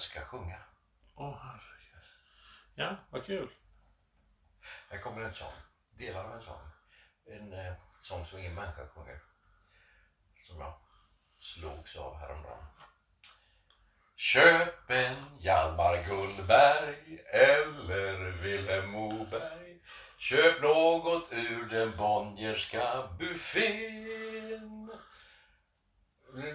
Jag ska sjunga. Åh herregud. Ja, vad kul. Här kommer en sång. Delar av en sång. En eh, sång som ingen människa sjunger. Som jag slogs av häromdagen. Köp en Hjalmar Gullberg eller Vilhelm Moberg. Köp något ur den Bonnierska buffén.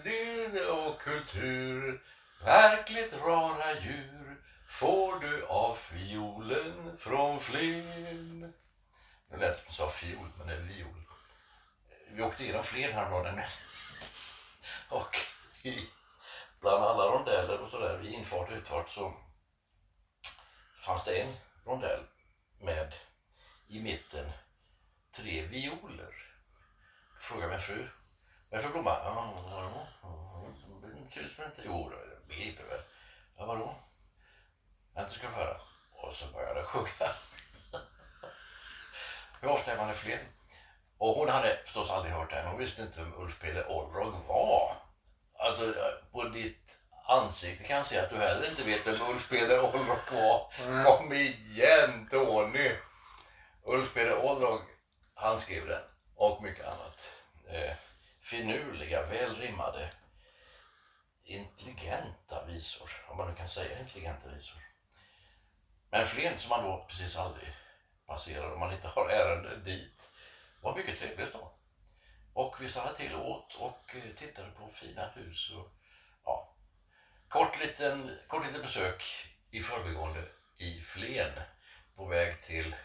Det och kultur, verkligt rara djur får du av fiolen från Flen. Det lät som jag sa fiol, men det är viol. Vi åkte genom Flen häromdagen och i, bland alla rondeller och sådär vid infart och utfart så fanns det en rondell med i mitten tre violer. Frågade min fru vad är det för blomma? Ja, det ser ut som inte... Jo, begriper väl. Ja, vadå? Vänta ska du få höra. Och så började jag sjunga. Hur ofta är man i Flen? Och hon hade förstås aldrig hört det här. Hon visste inte vem Ulf Peder Olrog var. Alltså, på ditt ansikte kan jag se att du heller inte vet vem Ulf Peder Olrog var. Kom igen Tony! Ulf Peder Olrog, han skrev den. Och mycket annat. Eh, finurliga, välrimmade, intelligenta visor. Om man nu kan säga intelligenta visor. Men Flen som man då precis aldrig passerar om man inte har ärende dit var mycket trevligt då. Och vi stannade till och åt och eh, tittade på fina hus och ja, kort liten, kort litet besök i förbigående i Flen på väg till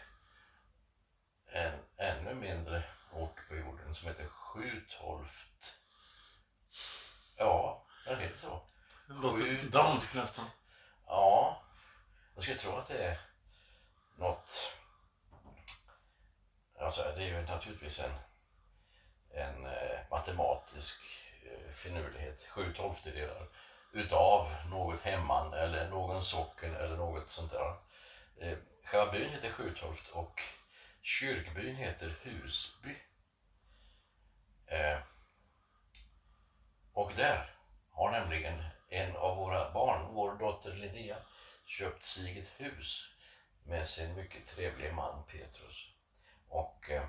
en ännu mindre ort på jorden som heter Sjutolft. Ja, den heter så. Det låter dansk nästan. Ja, jag skulle tro att det är något... Alltså, det är ju naturligtvis en, en eh, matematisk eh, finurlighet. Sju tolftedelar utav något hemman eller någon socken eller något sånt där. Eh, själva byn heter Sjutolft och kyrkbyn heter Husby. Och där har nämligen en av våra barn, vår dotter Linnea, köpt sig ett hus med sin mycket trevliga man Petrus. Och eh,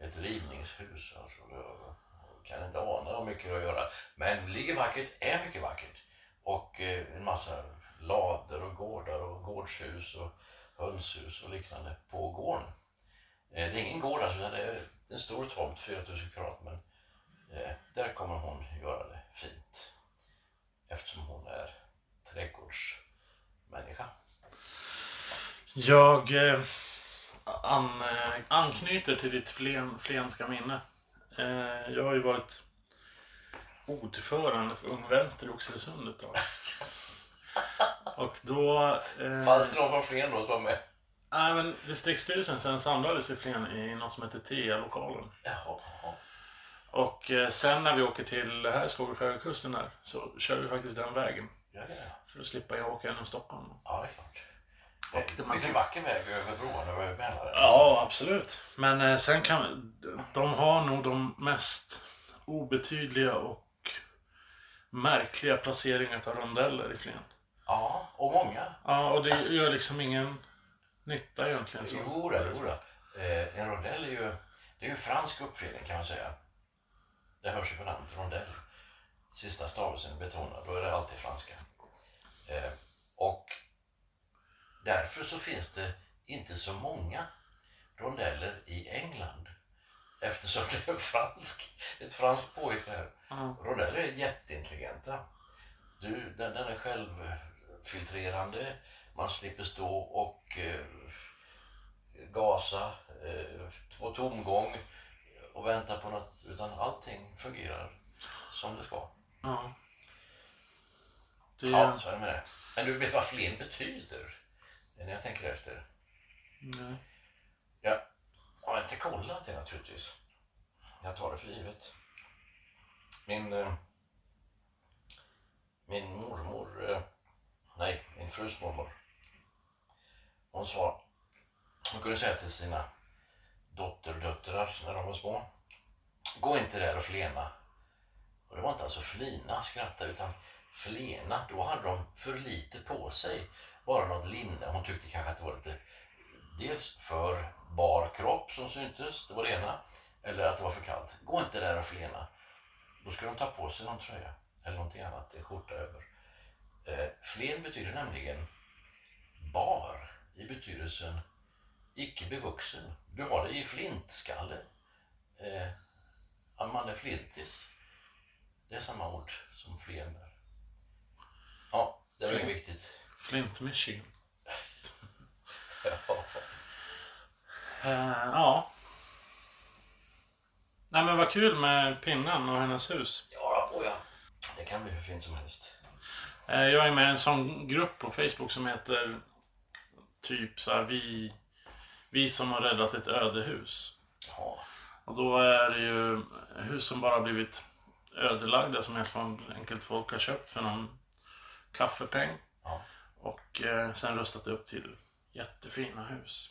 ett rivningshus alltså. Jag kan inte ana hur mycket det har att göra. Men ligger vackert, är mycket vackert. Och eh, en massa lador och gårdar och gårdshus och hönshus och liknande på gården. Eh, det är ingen gård alltså, utan det är en stor tomt, 4000 kvadrat. Eh, där kommer hon göra det fint. Eftersom hon är trädgårdsmänniska. Jag eh, an, eh, anknyter till ditt flen, flenska minne. Eh, jag har ju varit ordförande för Ung Vänster i Oxelösund ett tag. Och då... Eh, Fanns det någon från Flen då som var med? nej, men distriktsstyrelsen sen samlades i Flen i något som heter TIA-lokalen. Jaha. Och eh, sen när vi åker till här Skågeskärgårdskusten där så kör vi faktiskt den vägen. Ja. För att slippa jag åka genom Stockholm. ja, det är klart. Och det- man kan- vacker väg över bron över Mälaren. Ja, absolut. Men eh, sen kan... De har nog de mest obetydliga och märkliga placeringar av rondeller i Flen. Ja, och många. Ja, och det gör liksom ingen nytta egentligen. Så. Jo, då, jo då. Eh, en rondell är ju, det är ju fransk uppfinning kan man säga. Det hörs ju på namnet rondell. Sista stavelsen betonad, då är det alltid franska. Eh, och därför så finns det inte så många rondeller i England. Eftersom det är fransk, ett franskt påhitt här. Ja. Rondeller är jätteintelligenta. Du, den, den är självfiltrerande. Man slipper stå och eh, gasa eh, på tomgång och vänta på något. Utan allting fungerar som det ska. Ja. Det, Ja, så är det med det. Men du vet vad flen betyder? När jag tänker efter. nej. Jag har inte kollat det naturligtvis. Jag tar det för givet. Min, eh, min mormor, eh, nej, min frus mormor. Hon sa, hon kunde säga till sina dotterdöttrar när de var små. Gå inte där och flena. Och det var inte alltså flina, skratta, utan flena. Då hade de för lite på sig. Bara något linne. Hon tyckte kanske att det var lite dels för bar kropp som syntes, det var det ena. Eller att det var för kallt. Gå inte där och flena. Då ska de ta på sig någon tröja eller någonting annat, en skjorta över. Eh, flen betyder nämligen bar i betydelsen icke bevuxen. Du har det i flintskalle. Eh, att man är flintis. Det är samma ord som flen där. Ja, det inget Flint. viktigt. Flint, Michigan. Ja. Eh, ja. Nej men vad kul med pinnen och hennes hus. Ja, oh ja. Det kan bli hur fint som helst. Eh, jag är med i en sån grupp på Facebook som heter typ så här, vi, vi som har räddat ett ödehus. Ja, Och då är det ju hus som bara blivit ödelagda som helt enkelt folk har köpt för någon kaffepeng. ja. Och eh, sen rustat upp till jättefina hus.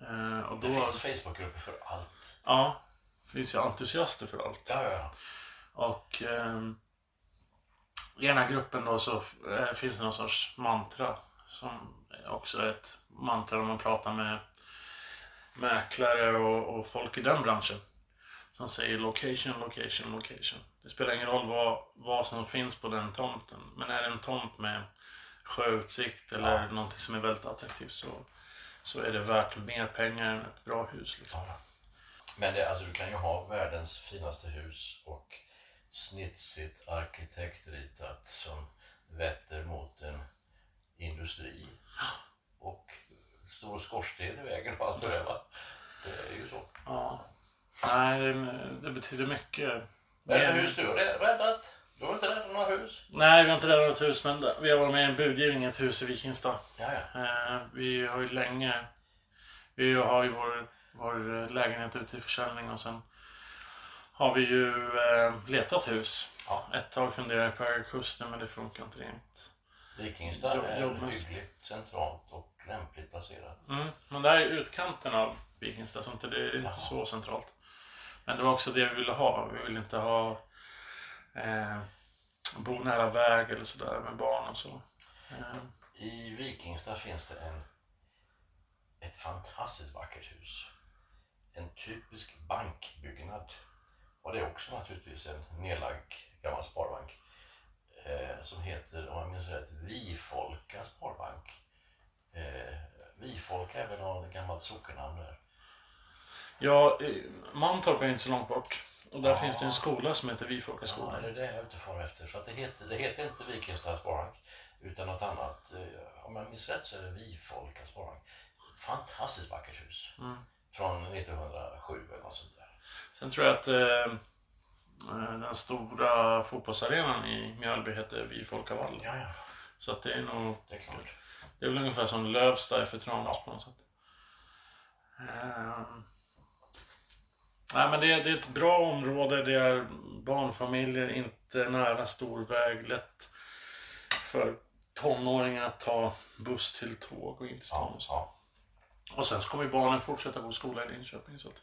Eh, och då, Det finns Facebookgrupper för allt. Ja, det finns ju entusiaster för allt. Ja, ja, ja. Och eh, i ena gruppen då så eh, finns det någon sorts mantra som också är ett mantra om man pratar med mäklare och, och folk i den branschen. Som säger location, location, location. Det spelar ingen roll vad, vad som finns på den tomten. Men är det en tomt med sjöutsikt eller Ja. någonting som är väldigt attraktivt så, så är det värt mer pengar än ett bra hus. Liksom. Men det, alltså, du kan ju ha världens finaste hus och snitsigt arkitektritat som vetter mot en industri. Och stor skorsten i vägen och allt det där va. Det är ju så. Ja. Nej, det, det betyder mycket. Vad är det för hus du har räddat? Du har inte räddat några hus? Nej, vi har inte räddat ett hus, men vi har varit med i en budgivning i ett hus i Vikingstad. Eh, vi har ju länge... Vi har ju vår, vår lägenhet ute i försäljning och sen har vi ju eh, letat hus. Ja. Ett tag funderade jag på Högkusten, men det funkar inte riktigt. Vikingstad är hyggligt centralt och lämpligt placerat. Mm. Men det här är utkanten av Vikingstad, så inte det är inte Jaha. så centralt. Men det var också det vi ville ha. Vi ville inte ha eh, bo nära väg eller sådär med barn och så. Eh, I Vikingstad finns det en, ett fantastiskt vackert hus. En typisk bankbyggnad. Och det är också naturligtvis en nedlagd gammal sparbank. Eh, som heter, om jag minns rätt, Vifolka sparbank. Eh, Vifolka är väl något gammalt sockennamn där. Ja, eh, Mantorp är inte så långt bort. Och där Ja. finns det en skola som heter Ja, Vifolkaskolan. det är det jag är ute far efter. Så att det, heter, det heter inte Vikingstad sparbank utan något annat. Eh, Om jag minns rätt så är det Vifolka sparbank. Fantastiskt vackert hus. Mm. Från 1907 eller något sånt där. Sen tror jag att eh, eh, den stora fotbollsarenan i Mjölby heter Vifolkavall. Ja, ja. Så att det är nog... Det är klart. Det är väl ungefär som Lövsta är för Tranås på något sätt. Ehm. Nej, men det är, det är ett bra område. Det är barnfamiljer, inte nära stor väg. Lätt för tonåringar att ta buss till tåg och in till stan. Och så. Och sen så kommer barnen fortsätta gå i skola i Linköping. Så att,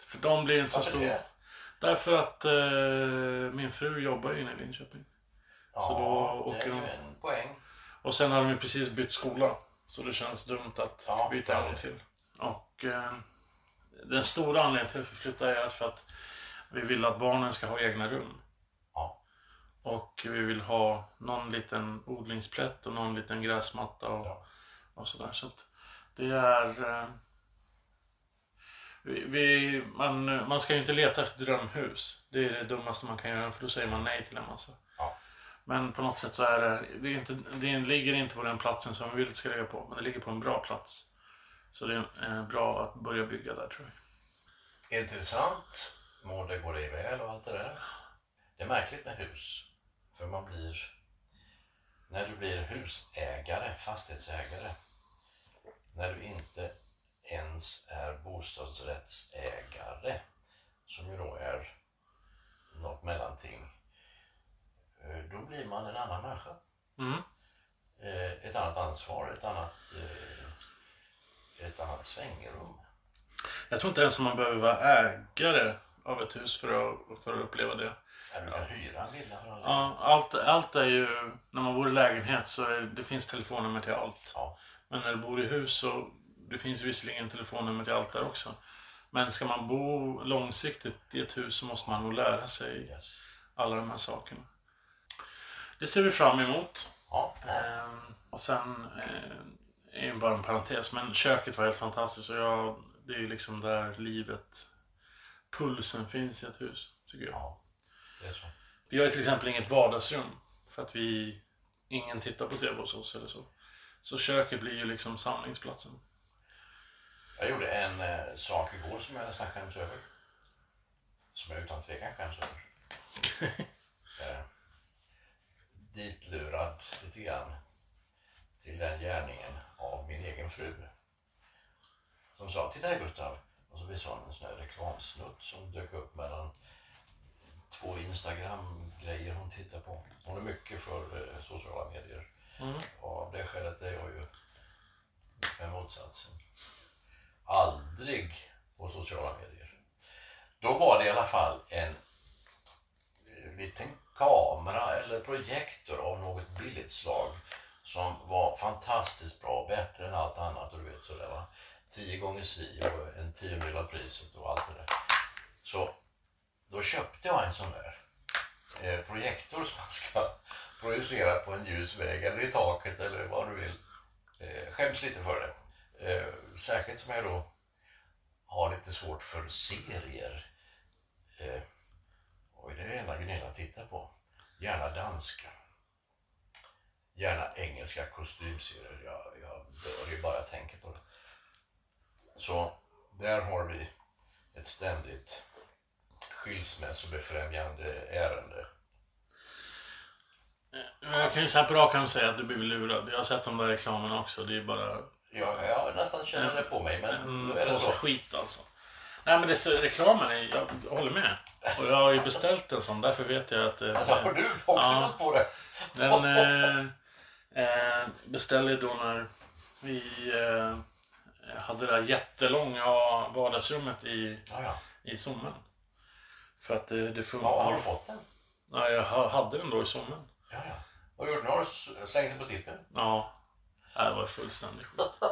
för dem blir det inte så Varför stor... det? Därför att eh, min fru jobbar ju inne i Linköping. Ja, Så då det åker är ju de- en poäng. Och sen har de ju precis bytt skola. Så det känns dumt att Ja, byta en gång till. Och eh, den stora anledningen till att vi flyttar är för att vi vill att barnen ska ha egna rum. Ja. Och vi vill ha någon liten odlingsplätt och någon liten gräsmatta och, Ja. och sådär. Så att det är... Eh, vi, vi, man, man ska ju inte leta efter drömhus. Det är det dummaste man kan göra för då säger man nej till en massa. Men på något sätt så är det, det, är inte, det ligger inte på den platsen som vi vill att det ska ligga på. Men det ligger på en bra plats. Så det är eh, bra att börja bygga där tror jag. Intressant. Må det gå dig väl och allt det där. Det är märkligt med hus. För man blir... När du blir husägare, fastighetsägare. När du inte ens är bostadsrättsägare. Som ju då är något mellanting eh, Då blir man en annan människa. Mm. Eh, Ett annat ansvar, ett annat, eh, ett annat svängrum. Jag tror inte ens man behöver vara ägare av ett hus för att, för att uppleva det. Ja, du kan hyra en villa för alla. Ja, allt, allt är ju, när man bor i lägenhet så är, det finns telefonnummer till allt. Ja. Men när du bor i hus så det finns visserligen telefonnummer till allt där också. Men ska man bo långsiktigt i ett hus så måste man nog lära sig Yes. alla de här sakerna. Det ser vi fram emot. Ja, Ehm, och sen eh, är ju bara en parentes, men köket var helt fantastiskt och jag, det är ju liksom där livet, pulsen finns i ett hus, tycker jag. ja, det är så. Vi har ju till exempel inget vardagsrum för att vi, ingen tittar på TV hos oss eller så. Så köket blir ju liksom samlingsplatsen. Jag gjorde en eh, sak igår som jag nästan skäms över. Som jag utan tvekan skäms över. eh, ditlurad lite grann till den gärningen av min egen fru. Som sa, titta här Gustav. Och så visade hon en sån här reklamsnutt som dök upp mellan två Instagram-grejer hon tittar på. Hon är mycket för eh, sociala medier. Och av det skälet är jag ju med motsatsen. Aldrig på sociala medier. Då var det i alla fall en eh, liten kamera eller projektor av något billigt slag som var fantastiskt bra, bättre än allt annat och du vet sådär va. Tio gånger si och en tiondel av priset och allt det där. Så då köpte jag en sån där eh, projektor som man ska projicera på en ljus väg eller i taket eller vad du vill. Eh, skäms lite för det. Eh, särskilt som jag då har lite svårt för serier. Eh, och det är det enda Gunilla tittar på. Gärna danska. Gärna engelska kostymserier. Jag, jag dör ju bara jag tänker på det. Så där har vi ett ständigt skilsmässobefrämjande ärende. Jag kan ju så här på rak arm säga att du blir lurad. Jag har sett de där reklamerna också. Det är bara Jag, jag nästan känner det på mig, men en nu är det så. skit alltså. Nej men det, reklamen är, jag håller med. Och jag har ju beställt en sån, därför vet jag att... eh, har du också Ja. på det? Den eh, eh, beställde då när vi eh, hade det där jättelånga vardagsrummet i, Ja, ja. i sommen. För att det, det funkar. ja, har du fått den? Ja, jag ha- hade den då i sommen. Ja, ja. Vad har du har du slängt den på tippen. Ja, det var fullständigt skit.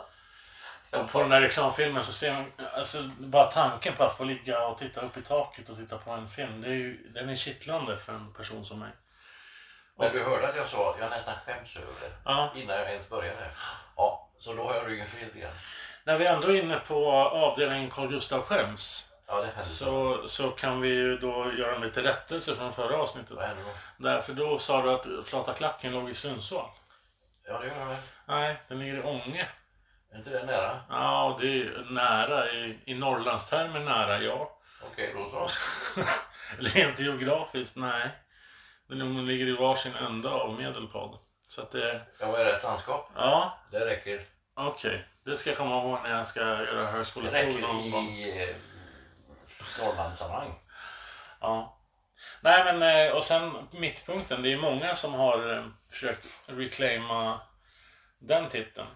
Och på den där reklamfilmen så ser man, alltså bara tanken på att få ligga och titta upp i taket och titta på en film, det är ju, den är kittlande för en person som mig. Men du hörde att jag sa jag nästan skäms över det. Ja. Innan jag ens började. Ja, så då har jag ryggen fri lite grann. När vi ändå är inne på avdelningen Carl Gustav skäms Ja, det så, så kan vi ju då göra en lite rättelse från förra avsnittet. Vad då? Därför då sa du att Flata Klacken låg i Sundsvall. Ja, det gör jag väl. Nej, den ligger i Ånge. Är inte det nära? Ja, det är nära. I, i Norrlandstermer nära, ja. Okej, då så. Rent geografiskt, nej. Den ligger i varsin ända av Medelpad. Så att det... Jag var i rätt landskap. Ja, Det räcker. okej. Det ska jag komma ihåg när jag ska göra Det högskoleprov räcker någon gång. i eh, Norrlandssammanhang. Ja. Nej men, eh, och sen mittpunkten. Det är många som har eh, försökt reclaima den titeln.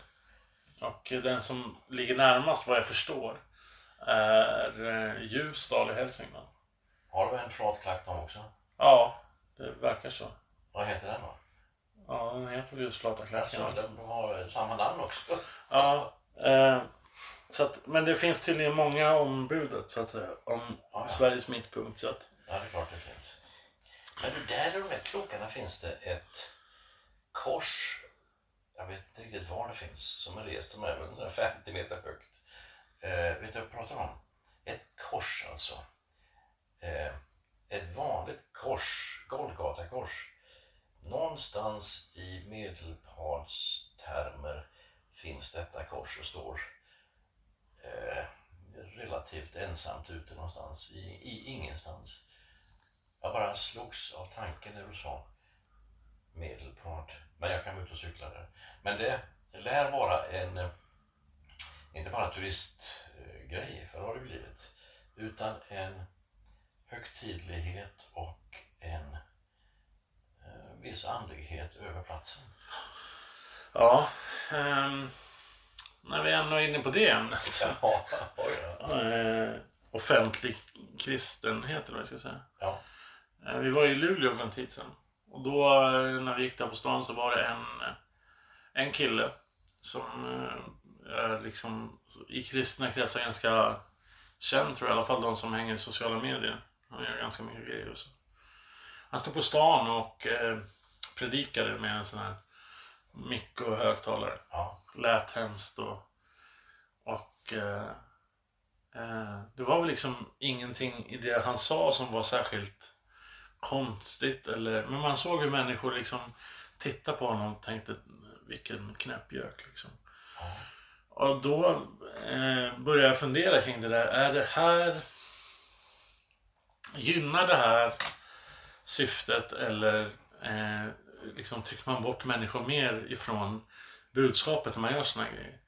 Och den som ligger närmast vad jag förstår är eh, Ljusdal i Hälsingland. Har du en flat klack de också? Ja, det verkar så. Vad heter den då? Ja, den heter väl just Flata klacken Alltså, också. de har samma namn också. Ja, eh, så att, men det finns tydligen många om budet så att säga. Om Ja, ja. Sveriges mittpunkt. Så att, Ja, det är klart det finns. Men du, där i de här krokarna finns det ett kors. Jag vet inte riktigt var det finns. Som är rest som är 150 meter högt. Eh, vet du vad jag pratar om? Ett kors alltså. Eh, ett vanligt kors, Golgatakors. Någonstans i medelpadstermer finns detta kors och står eh, relativt ensamt ute någonstans i, i ingenstans. Jag bara slogs av tanken när du sa medelpad. Men jag kan vara ute och cykla där. Men det lär vara en, inte bara turistgrej, för det har det blivit, utan en högtidlighet och en eh, viss andlighet över platsen. ja, ehm, när vi ändå är inne på det ämnet. Ja, oj då. Eh, offentlig kristenhet eller vad jag ska säga. Ja. Eh, Vi var i Luleå för en tid sedan. Och då eh, när vi gick där på stan så var det en, eh, en kille som eh, är liksom i kristna kretsar ganska känd tror jag. I alla fall de som hänger i sociala medier. Han gör ganska mycket grejer och så. Han stod på stan och eh, predikade med en sån här mick och högtalare. Ja. Lät hemskt och... Och... Eh, eh, det var väl liksom ingenting i det han sa som var särskilt konstigt eller... Men man såg hur människor liksom tittade på honom och tänkte vilken knäppgök liksom. Och då eh, började jag fundera kring det där. Är det här... Gynnar det här syftet eller eh, liksom trycker man bort människor mer ifrån budskapet när man gör såna grejer?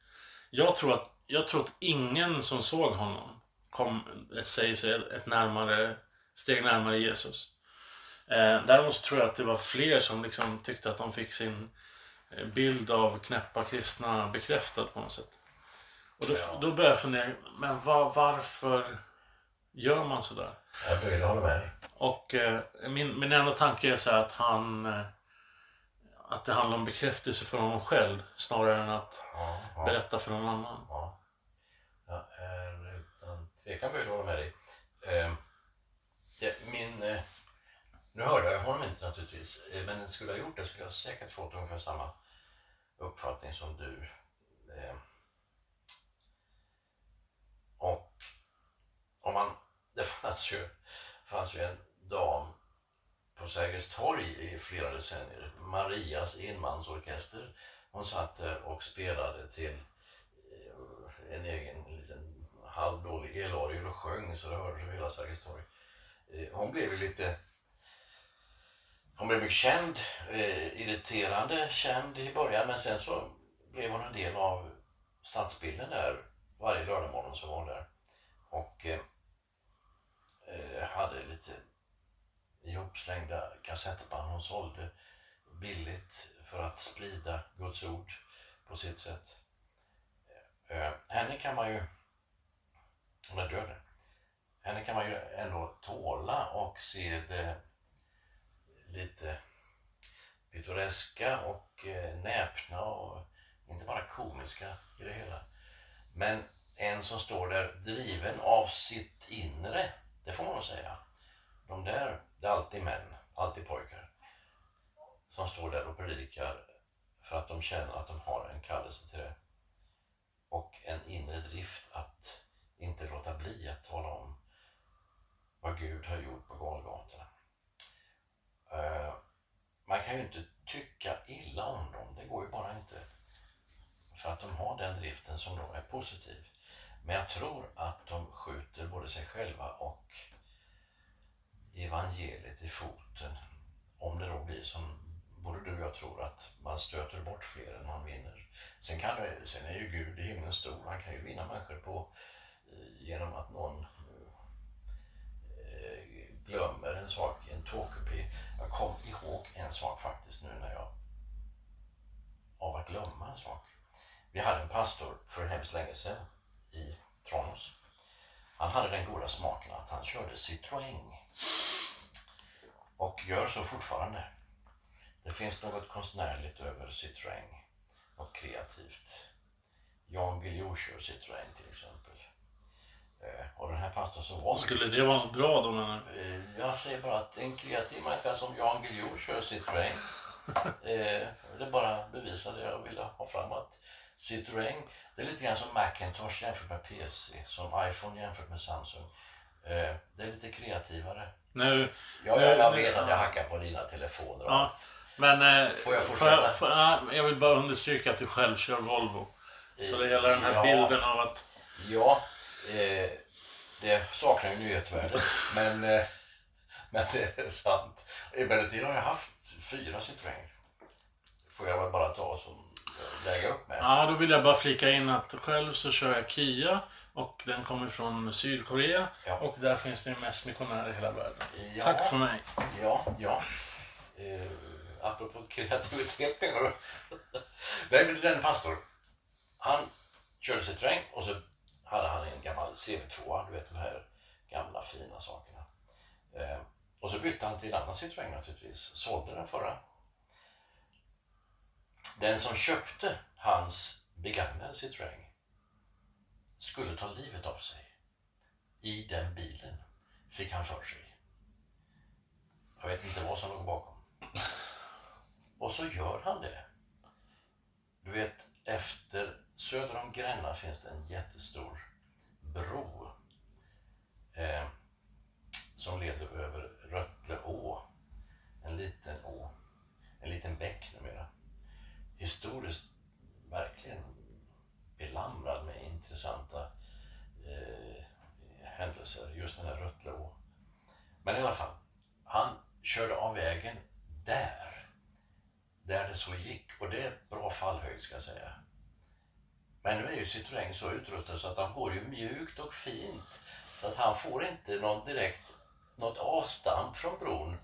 Jag tror att, jag tror att ingen som såg honom kom, säger sig ett närmare, steg närmare Jesus. Eh, däremot tror jag att det var fler som liksom tyckte att de fick sin eh, bild av knäppa kristna bekräftad på något sätt. Och då, Ja. då började jag fundera, men var, varför gör man sådär? Jag böjde håller med dig. Och eh, min, min enda tanke är så här att han... Eh, att det handlar om bekräftelse för honom själv snarare än att Ja, ja. berätta för någon annan. Ja. Jag är utan tvekan böjd att hålla med dig. Eh, det, min, eh, nu hörde jag honom inte naturligtvis, eh, men skulle jag gjort det skulle jag säkert fått ungefär samma uppfattning som du. Eh, och om man, det fanns ju, fanns ju en dam på Sergels torg i flera decennier, Marias enmansorkester. Hon satt där och spelade till eh, en egen liten halvdålig elorgel och sjöng så det hördes över hela Sergels torg. Hon blev ju lite hon blev mycket känd, eh, irriterande känd i början men sen så blev hon en del av stadsbilden där. Varje lördagmorgon så var hon där. Och eh, eh, hade lite ihopslängda kassettband hon sålde billigt för att sprida Guds ord på sitt sätt. Eh, eh, henne kan man ju, hon är död nu. henne kan man ju ändå tåla och se det lite pittoreska och eh, näpna och inte bara komiska i det hela. Men en som står där driven av sitt inre, det får man nog säga. De där, det är alltid män, alltid pojkar, som står där och predikar för att de känner att de har en kallelse till det. Och en inre drift att inte låta bli att tala om vad Gud har gjort på Golgata. Eh, man kan ju inte tycka illa om dem, det går ju bara inte. För att de har den driften som då är positiv. Men jag tror att de skjuter både sig själva och evangeliet i foten. Om det då blir som både du och jag tror att man stöter bort fler än man vinner. Sen, kan det, sen är ju Gud i himlen stor. Han kan ju vinna människor på eh, genom att någon glömmer en sak i en tågkupé. Jag kom ihåg en sak faktiskt nu när jag av att glömma en sak. Vi hade en pastor för hemskt länge sedan i Tranås. Han hade den goda smaken att han körde Citroën. Och gör så fortfarande. Det finns något konstnärligt över Citroën. Något kreativt. Jan Guillou kör Citroën till exempel. Eh, Och den här pastorn som var... Skulle det vara något bra då menar du? Eh, Jag säger bara att en kreativ människa som Jan Guillou kör Citroën. eh, det bara bevisar det jag ville ha fram att Citroën, det är lite grann som Macintosh jämfört med PC, som iPhone jämfört med Samsung. Det är lite kreativare. Nu, Ja, jag, jag vet att jag hackar på dina telefoner och Ja, allt. men... Får jag fortsätta? får, nej, jag vill bara understryka att du själv kör Volvo. Så det gäller den här Ja. bilden av att... Ja, eh, det saknar ju nyhetsvärde. Men, eh, men det är sant. Emellertid har jag haft fyra Citroën. Får jag väl bara ta som lägga upp med. Ja, då vill jag bara flika in att själv så kör jag Kia och den kommer från Sydkorea Ja. och där finns det mest missionärer i hela världen. Ja. Tack för mig. Ja, ja. Eh, apropå kreativitet menar du? Nej, men den pastor. Han körde Citroën och så hade han en gammal CV2, du vet de här gamla fina sakerna. Eh, och så bytte han till en annan Citroën naturligtvis. Sålde den förra. Den som köpte hans begagnade Citroën skulle ta livet av sig. I den bilen fick han för sig. Jag vet inte vad som låg bakom. Och så gör han det. Du vet, efter söder om Gränna finns det en jättestor bro eh, som leder över Rötle å. En liten å. En liten bäck numera. Historiskt verkligen belamrad med intressanta eh, händelser, just den här Rötle å. Men i alla fall, han körde av vägen där. Där det så gick. Och det är bra fallhöjd ska jag säga. Men nu är ju Citroën så utrustad så att han går ju mjukt och fint. Så att han får inte någon direkt, något avstamp från bron.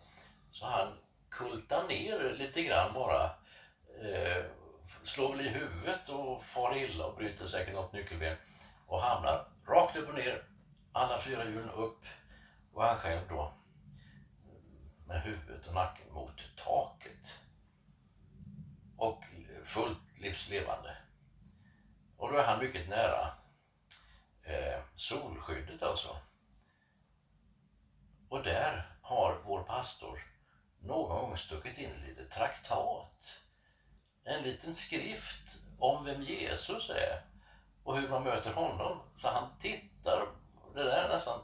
Så han kultar ner lite grann bara. Eh, slår väl i huvudet och far illa och bryter säkert något nyckelben. Och hamnar rakt upp och ner. Alla fyra hjulen upp. Och han själv då med huvudet och nacken mot taket. Och fullt livslevande. Och då är han mycket nära eh, solskyddet alltså. Och där har vår pastor någon gång stuckit in lite traktat. En liten skrift om vem Jesus är och hur man möter honom. Så han tittar, det där nästan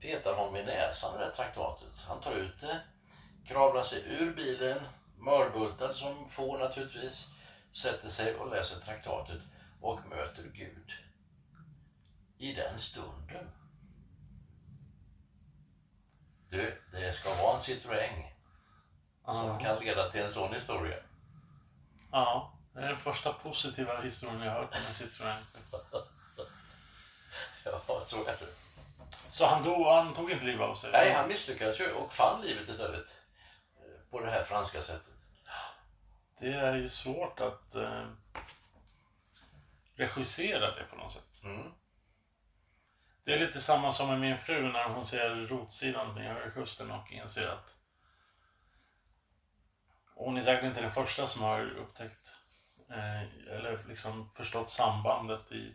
petar honom i näsan det där traktatet. Han tar ut det, kravlar sig ur bilen, mörbultad som få naturligtvis, sätter sig och läser traktatet och möter Gud. I den stunden. Du, det ska vara en Citroën som Ja. kan leda till en sån historia. ja, det är den första positiva historien jag hört om en Citroën. Ja, så är det. Så han, dog, han tog inte livet av sig? Nej, han misslyckades ju och fann livet istället. eh, På det här franska sättet. Det är ju svårt att eh, regissera det på något sätt. Mm. Det är lite samma som med min fru när hon ser rotsidan vid Höga Kusten och inser att hon är säkert inte den första som har upptäckt eh, eller liksom förstått sambandet i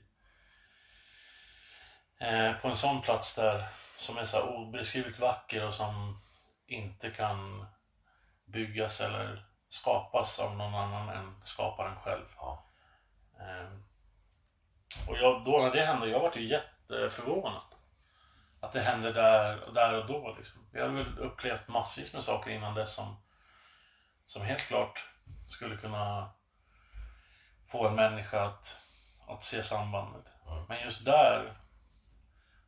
eh, på en sån plats där som är så obeskrivligt vacker och som inte kan byggas eller skapas av någon annan än skaparen själv. Ja. Ehm, Och jag, då när det hände, jag var ju jätteförvånad. Att det hände där, där och då. Liksom. Jag hade väl upplevt massvis med saker innan dess som, som helt klart skulle kunna få en människa att, att se sambandet. Men just där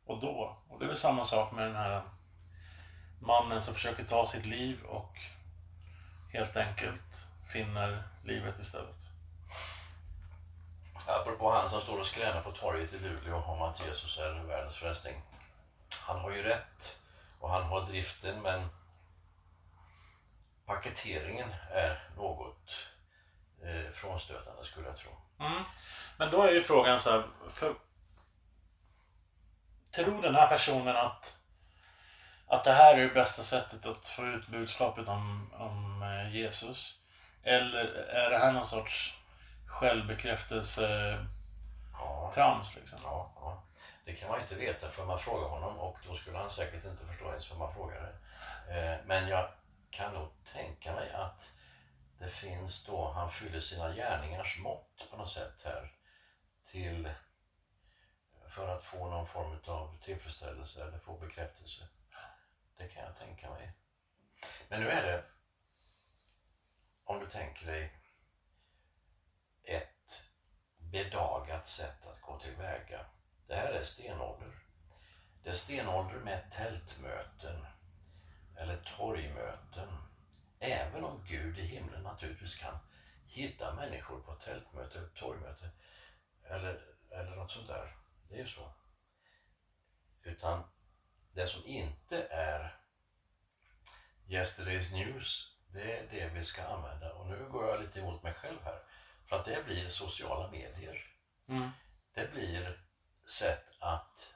och då. Och det är väl samma sak med den här mannen som försöker ta sitt liv och helt enkelt finner livet istället. Apropå han som står och skränar på torget i Luleå om att Jesus är världens frälsning. Han har ju rätt och han har driften men paketeringen är något eh, frånstötande skulle jag tro. Mm. Men då är ju frågan så här, för, tror den här personen att, att det här är det bästa sättet att få ut budskapet om, om eh, Jesus? Eller är det här någon sorts självbekräftelse Ja, trams liksom? ja, ja. Det kan man inte veta för man frågar honom och då skulle han säkert inte förstå ens vad man frågade. Eh, men jag kan nog tänka mig att det finns då, han fyller sina gärningars mått på något sätt här till för att få någon form av tillfredsställelse eller få bekräftelse. Det kan jag tänka mig. Men nu är det, om du tänker dig ett bedagat sätt att gå tillväga. Det här är stenålder. Det är stenålder med tältmöten eller torgmöten. Även om Gud i himlen naturligtvis kan hitta människor på tältmöte, torgmöte eller, eller något sånt där. Det är ju så. Utan det som inte är Yesterday's News, det är det vi ska använda. Och nu går jag lite emot mig själv här. För att det blir sociala medier. Mm. Det blir sätt att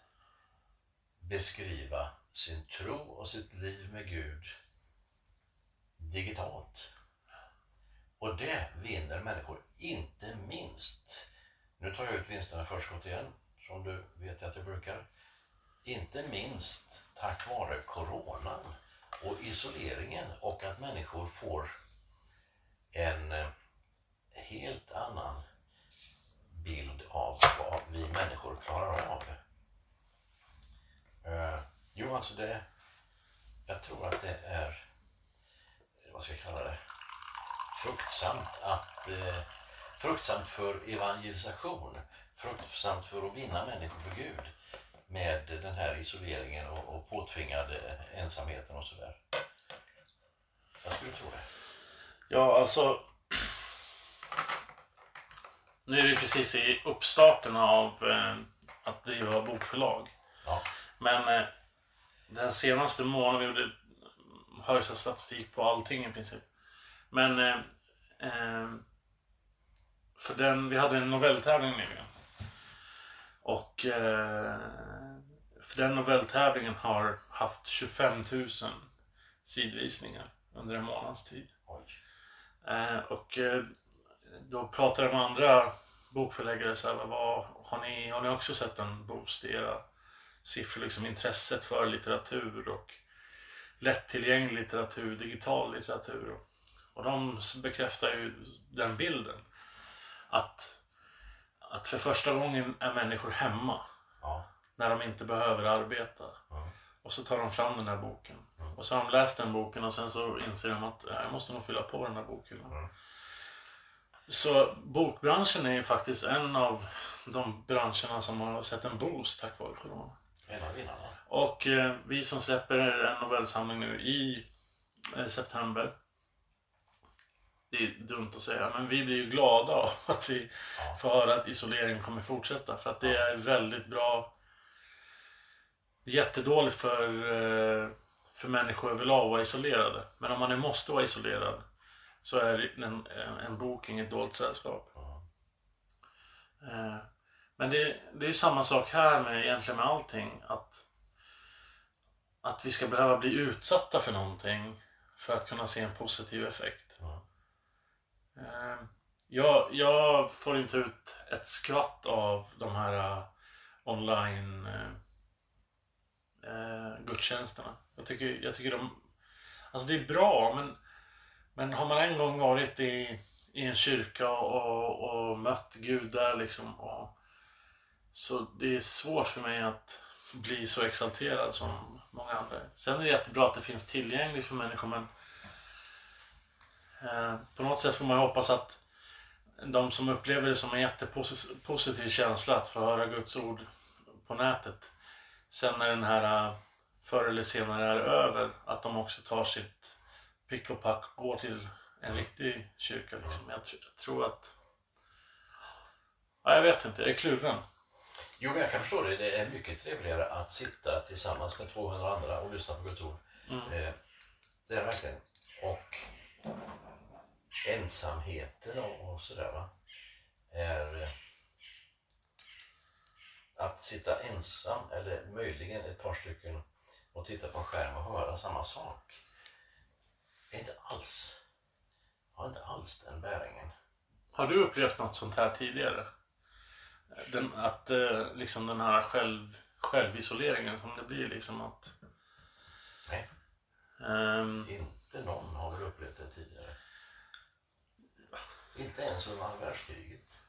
beskriva sin tro och sitt liv med Gud digitalt. Och det vinner människor, inte minst. Nu tar jag ut vinsterna förskott igen, som du vet att jag brukar. Inte minst tack vare coronan och isoleringen och att människor får en eh, helt annan bild av vad vi människor klarar av. Eh, jo, alltså det... Jag tror att det är... Vad ska jag kalla det? Fruktsamt att... Eh, fruktsamt för evangelisation. Fruktsamt för att vinna människor för Gud. Med den här isoleringen och, och påtvingade ensamheten och sådär. Jag skulle tro det. Ja, alltså. Nu är vi precis i uppstarten av eh, att driva bokförlag. Ja. Men eh, den senaste månaden, vi gjorde högsta statistik på allting i princip. Men eh, eh, för den, vi hade en novelltävling nyligen. Och eh, för den novelltävlingen har haft 25 000 sidvisningar under en månads tid. Eh, och då pratade jag med andra bokförläggare så här, vad, har, ni, har ni också sett en boost i era siffror? Liksom intresset för litteratur och lättillgänglig litteratur, digital litteratur. Och, de bekräftar ju den bilden. Att, att för första gången är människor hemma Ja. när de inte behöver arbeta. Ja. Och så tar de fram den här boken. Och så har de läst den boken och sen så inser de att "Ja, jag måste nog fylla på den här bokhyllan. Så bokbranschen är ju faktiskt en av de branscherna som har sett en boost tack vare corona. En av vinnarna. Och eh, vi som släpper en novellsamling nu i eh, september. Det är dumt att säga, men vi blir ju glada av att vi Ja. får höra att isoleringen kommer fortsätta. För att det är väldigt bra. Jättedåligt för, eh, för människor överlag att vara isolerade. Men om man nu måste vara isolerad så är en, en, en bok inget dåligt sällskap. Eh, Men det, det är samma sak här med egentligen med allting. Att, att vi ska behöva bli utsatta för någonting för att kunna se en positiv effekt. Eh, Jag, jag får inte ut ett skvatt av de här eh, online eh, eh, gudstjänsterna. Jag tycker, jag tycker de... Alltså det är bra, men, men har man en gång varit i, i en kyrka och, och mött Gud där liksom och, så det är svårt för mig att bli så exalterad som många andra. Sen är det jättebra att det finns tillgängligt för människor men eh, på något sätt får man ju hoppas att de som upplever det som en jättepositiv känsla att få höra Guds ord på nätet. Sen när den här eh, förr eller senare är över, att de också tar sitt pick och pack går till en riktig kyrka. Liksom. Jag, tr- jag tror att... Ja, jag vet inte, jag är kluven. Jo, men jag kan förstå det. Det är mycket trevligare att sitta tillsammans med 200 andra och lyssna på Guds ord. Mm. Eh, det är verkligen. Och ensamheten och, och sådär va. Är eh, att sitta ensam eller möjligen ett par stycken och titta på en skärm och höra samma sak. Inte alls, har inte alls den bäringen. Har du upplevt något sånt här tidigare? Den, att eh, liksom den här själv, självisoleringen som det blir liksom att... Nej, ehm, inte någon har väl upplevt det tidigare. Inte ens under andra världskriget.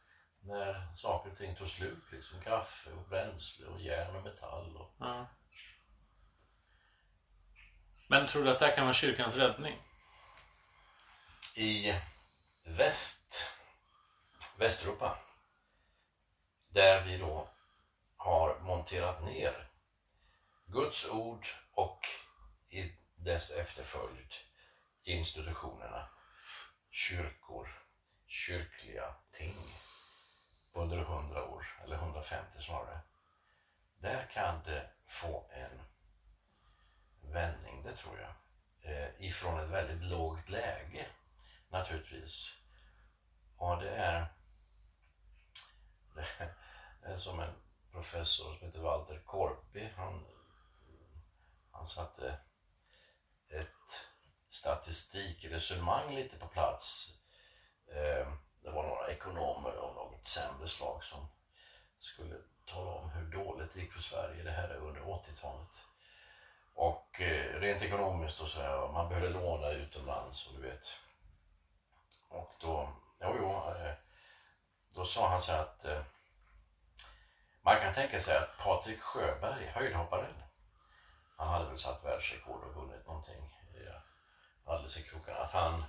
När saker och ting tog slut, liksom kaffe och bränsle och järn och metall. Och... ja. Men tror du att det här kan vara kyrkans räddning? I väst, Västeuropa, där vi då har monterat ner Guds ord och i dess efterföljd institutionerna, kyrkor, kyrkliga ting under 100 år, eller 150 snarare. Där kan det få en vändning, det tror jag. Eh, ifrån ett väldigt lågt läge naturligtvis. Och det är, det är som en professor som heter Walter Korpi. Han, han satte ett statistikresonemang lite på plats. Ehm, det var några ekonomer av något sämre slag som skulle tala om hur dåligt det gick för Sverige. Det här är under 80-talet. Och eh, rent ekonomiskt och så här, man behövde låna utomlands och du vet. Och då, jo, jo, eh, då sa han så här att eh, man kan tänka sig att Patrik Sjöberg, höjdhopparen, han hade väl satt världsrekord och vunnit någonting eh, alldeles i krokarna, att han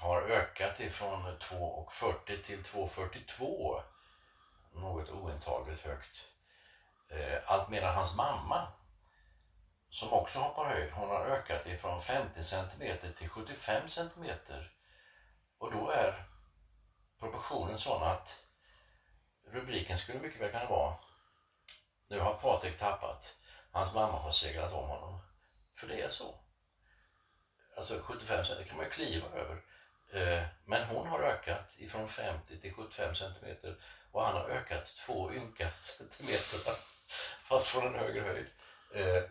har ökat ifrån 2,40 till 2,42 något ointagligt högt. Allt medan hans mamma som också hoppar höjd, hon har ökat ifrån 50 cm till 75 cm. Och då är proportionen sån att rubriken skulle mycket väl kunna vara Nu har Patrik tappat. Hans mamma har seglat om honom. För det är så. Alltså 75 cm kan man ju kliva över. Eh, men hon har ökat ifrån 50 till 75 cm och han har ökat två ynka centimeter fast från en högre höjd. Eh,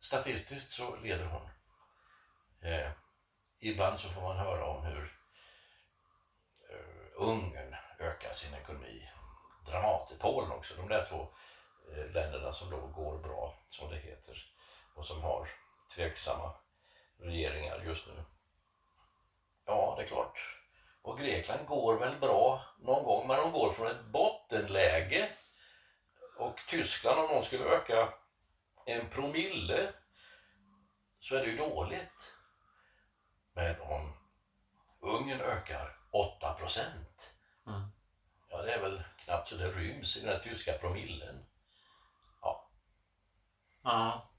statistiskt så leder hon. Eh, ibland så får man höra om hur Ungern ökar sin ekonomi dramatiskt. Polen också. De där två eh, länderna som då går bra, som det heter, och som har tveksamma regeringar just nu. Ja, det är klart. Och Grekland går väl bra någon gång, men de går från ett bottenläge. Och Tyskland, om de skulle öka en promille så är det ju dåligt. Men om Ungern ökar 8 procent, Mm. ja det är väl knappt så det ryms i den här tyska promillen. Ja, Ja.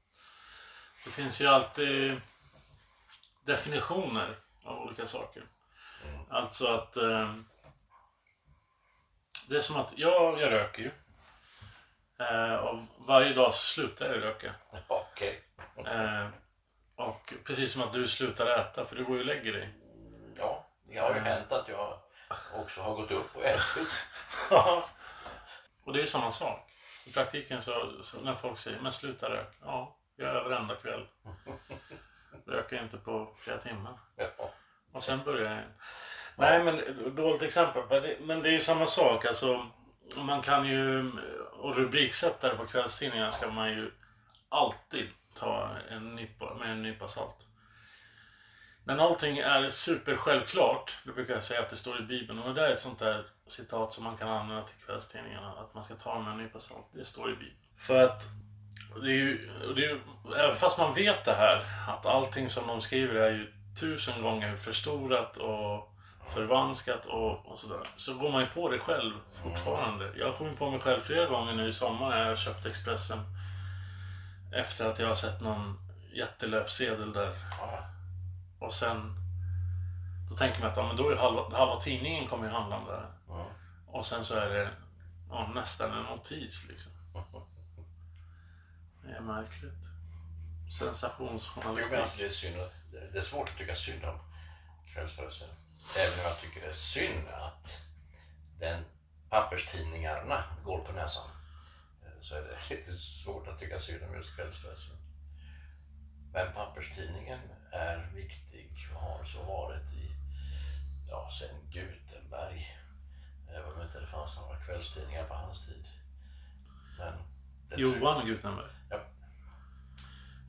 Det finns ju alltid definitioner av olika saker. Alltså att... Eh, det är som att jag, jag röker ju. Eh, och varje dag slutar jag röka. okej. Eh, och precis som att du slutar äta, för du går ju och lägger dig. Ja, det har ju hänt att jag också har gått upp och ätit. och det är samma sak. I praktiken så, så när folk säger men sluta röka. Ja, jag gör varenda kväll. Röker inte på flera timmar. Ja. Och sen börjar jag igen. Nej men dåligt exempel. Men det, men det är ju samma sak. Alltså, man kan ju, och rubriksättare på kvällstidningar ska man ju alltid ta en nypa, med en nypa salt. När allting är supersjälvklart, då brukar jag säga att det står i Bibeln. Och det där är ett sånt där citat som man kan använda till kvällstidningarna. Att man ska ta med en nypa salt. Det står i Bibeln. För att det är ju, det är ju, även fast man vet det här, att allting som de skriver är ju tusen gånger förstorat och förvanskat och, och sådär. Så går man ju på det själv fortfarande. Jag har kommit på mig själv flera gånger nu i sommar när jag köpte köpt Expressen. Efter att jag har sett någon jättelöpsedel där. Och sen... Då tänker man att ja, men då är halva, halva tidningen kommer ju handla om det här. Ja. Och sen så är det ja, nästan en notis liksom. Det är märkligt. Jo, men Sensationsjournalistik. alltså, det, är synd, det är svårt att tycka synd om kvällspressen. Även om jag tycker det är synd att den papperstidningarna går på näsan. Eh, Så är det lite svårt att tycka synd om just kvällspressen. Men papperstidningen är viktig och har så varit i, ja, sen Gutenberg. Även om inte det fanns några kvällstidningar på hans tid. Men Johan Gutenberg. Ja.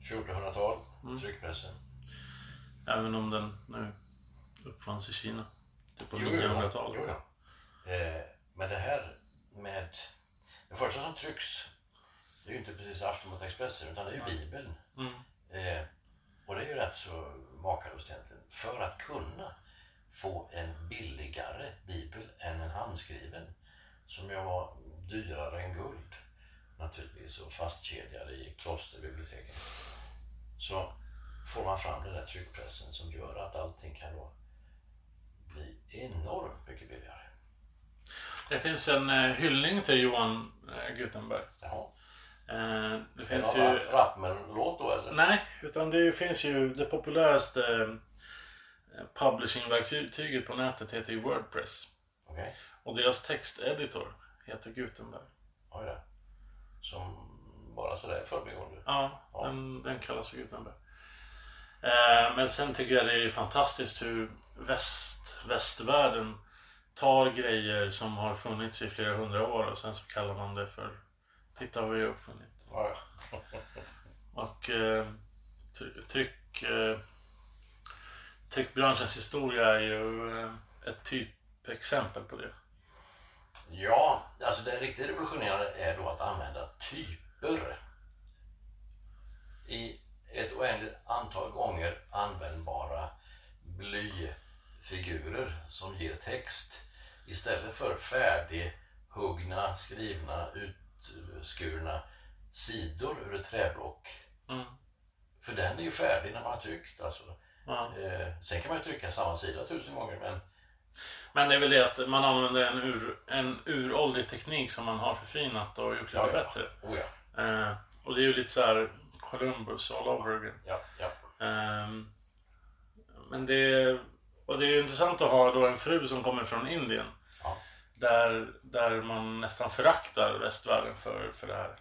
1400-tal, tryckpressen. Även om den nu uppfanns i Kina. Typ på Jo, jo, 900-talet. jo, ja. Eh, men det här med... Det första som trycks, det är ju inte precis Aftonbladet Expressen utan det är ju Bibeln. Mm. Eh, och det är ju rätt så makalöst egentligen. För att kunna få en billigare bibel än en handskriven som ju var dyrare än guld naturligtvis och fastkedjad i klosterbiblioteken. Så får man fram den där tryckpressen som gör att allting kan då bli enormt mycket billigare. Det finns en eh, hyllning till Johan eh, Gutenberg. Jaha. Eh, det Finns ju... någon Rappman-låt då eller? Nej, utan det finns ju det populäraste eh, publishingverktyget på nätet heter ju Wordpress. Okej, Och deras texteditor heter Gutenberg. oj då. Som bara sådär i förbigående. Ja, Ja. Den, den kallas för Gutenberg. Eh, men sen tycker jag det är fantastiskt hur väst, västvärlden tar grejer som har funnits i flera hundra år och sen så kallar man det för Titta vad vi har uppfunnit. Ja. Och eh, try- tryck, eh, tryckbranschens historia är ju eh, ett typexempel på det. Ja, alltså det riktigt revolutionerande är då att använda typer i ett oändligt antal gånger användbara blyfigurer som ger text istället för färdighuggna, skrivna, utskurna sidor ur ett träblock. Mm. För den är ju färdig när man har tryckt. Alltså. Eh, sen kan man ju trycka samma sida tusen gånger men Men det är väl det att man använder en, ur, en uråldrig teknik som man har förfinat och gjort lite Ja, ja. bättre. Oh ja, Eh, och det är ju lite så här Columbus all over again. Ehm, men det, och det är ju intressant att ha då en fru som kommer från Indien. Där, där man nästan föraktar västvärlden för, för det här.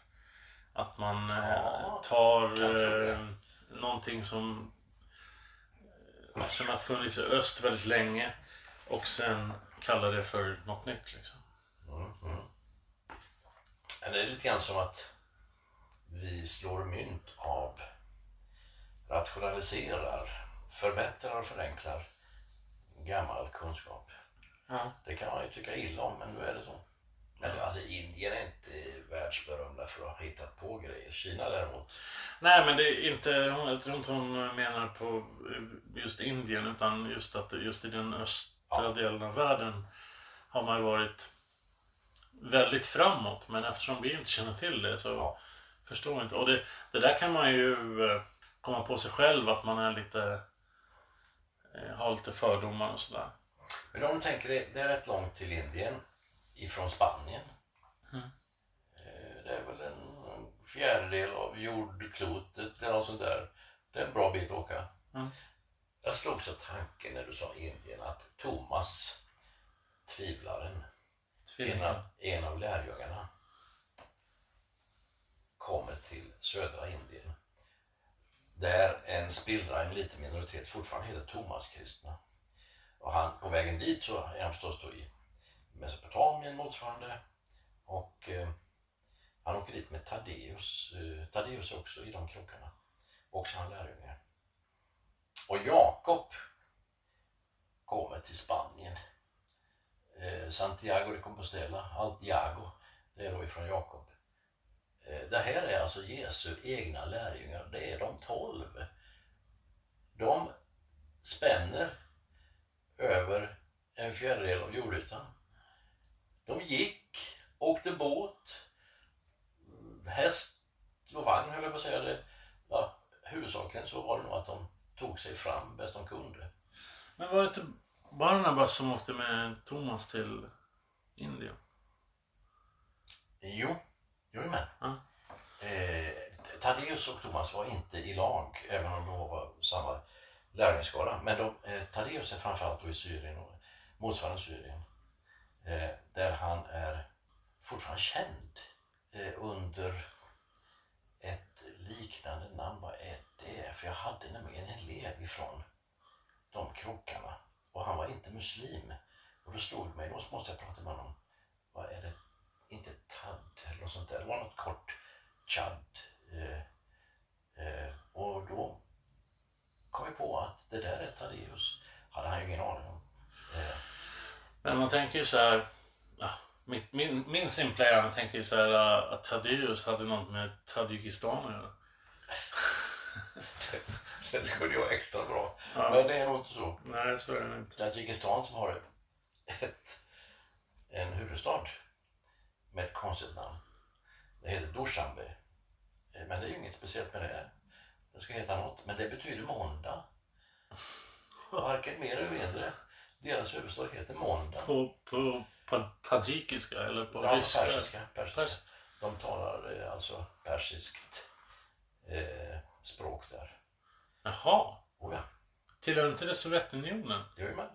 Att man eh, Ja, tar eh, någonting som, eh, som har funnits i öst väldigt länge och sen kallar det för något nytt. Liksom. Men det är lite grann som att vi slår mynt av, rationaliserar, förbättrar och förenklar gammal kunskap. Ja. Det kan man ju tycka illa om, men nu är det så. Eller, alltså Indien är inte världsberömda för att ha hittat på grejer. Kina däremot. Nej, men det är inte, jag tror inte hon menar på just Indien utan just att just i den östra Ja. delen av världen har man ju varit väldigt framåt. Men eftersom vi inte känner till det så Ja. förstår vi inte. Och det, det där kan man ju eh, komma på sig själv att man är lite eh, har lite fördomar och sådär. Men om du tänker det, det är rätt långt till Indien ifrån Spanien. Eh, Det är väl en fjärdedel av jordklotet eller något sånt där. Det är en bra bit att åka. Mm. Jag slogs av tanken när du sa Indien att Thomas, tvivlaren, en av, en av lärjungarna, kommer till södra Indien. Där en spillra, en liten minoritet, fortfarande heter Thomas-kristna. Och han, på vägen dit så är han förstås då i Mesopotamien motsvarande. Och eh, han åker dit med Taddeus. Eh, Taddeus är också i de krokarna. Också han lärjungar. Och Jakob kommer till Spanien. Eh, Santiago de Compostela, Altiago, det är då ifrån Jakob. Eh, det här är alltså Jesu egna lärjungar. Det är de tolv. De spänner över en fjärdedel av jordytan. De gick, åkte båt, häst och vagn höll jag på att säga. Det, ja, huvudsakligen så var det nog att de tog sig fram bäst de kunde. Men var det inte Barnabas som åkte med Thomas till Indien? Jo, jajamän. Ja. Eh, Taddeus och Thomas var inte i lag, även om de var samma lärjungaskara. Men de, eh, Taddeus är framförallt då i Syrien och motsvarande Syrien. Eh, där han är fortfarande känd eh, under ett liknande namn. Vad är det? För jag hade nämligen en elev ifrån de krokarna och han var inte muslim. Och då slog det mig, då måste jag prata med honom. Vad är det? Inte Tad eller något sånt där. Det var något kort. Chad. Eh, eh, och då kom jag på att det där är Tadeus. Hade han ju ingen aning om. Eh, Men man tänker ju så här. Mitt, min, min simpla hjärna tänker ju så här äh, att Tadeus hade något med Tadjikistan att göra. det skulle ju vara extra bra. Ja. Men det är nog inte så. Nej, så är det inte. Tadzjikistan som har ett, en huvudstad med ett konstigt namn. Det heter Dushanbe. Eh, Men det är ju inget speciellt med det. Det ska heta något, men det betyder måndag. Varken mer eller mindre. Deras huvudstad heter måndag. På, på, på tadjikiska eller på Ja, ryska? persiska. persiska. Pers- De talar eh, alltså persiskt eh, språk där. Jaha. Oh ja. Tillhör inte det Sovjetunionen? Jajamän.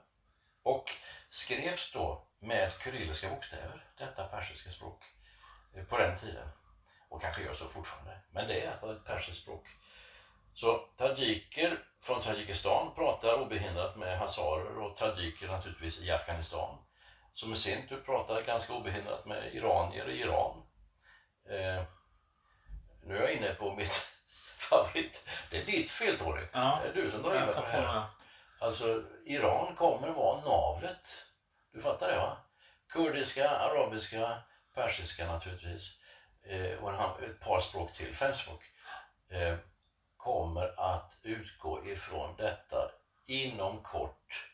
Och skrevs då med kyrilliska bokstäver, detta persiska språk, eh, på den tiden. Och kanske gör så fortfarande. Men det är ett persiskt språk. Så tadjiker från Tadzjikistan pratar obehindrat med hazarer och tadjiker naturligtvis i Afghanistan. Som i sin tur pratar ganska obehindrat med iranier i Iran. Eh, nu är jag inne på mitt favorit. Det är ditt fel Tori. Ja. Det är du som drar in på det här. Alltså, Iran kommer vara navet. Du fattar det va? Kurdiska, arabiska, persiska naturligtvis. Eh, och en, ett par språk till, fem språk. Eh, kommer att utgå ifrån detta inom kort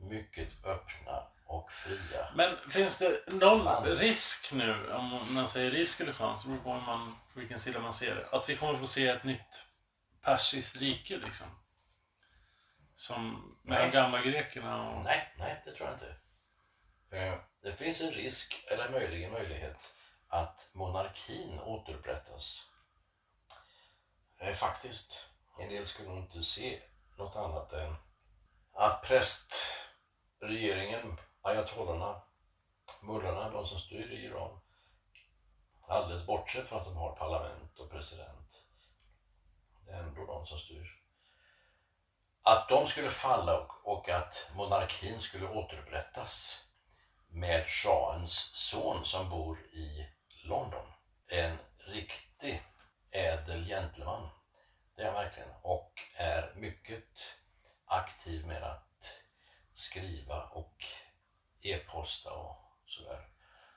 mycket öppna och fria. Men finns det någon Man. risk nu, om man säger risk eller chans, det beror på man, på vilken sida man ser det, att vi kommer få se ett nytt persiskt rike liksom? Som med Nej. de gamla grekerna och... Nej, nej, det tror jag inte. Eh, Det finns en risk, eller möjligen möjlighet, att monarkin återupprättas. Nej, Faktiskt. En del skulle nog inte se något annat än att prästregeringen, ayatollarna, mullorna, de som styr i Iran, alldeles bortsett från att de har parlament och president, det är ändå de som styr att de skulle falla och, och att monarkin skulle återupprättas med shahens son som bor i London. En riktig ädel gentleman. Det är han verkligen. Och är mycket aktiv med att skriva och e-posta och sådär.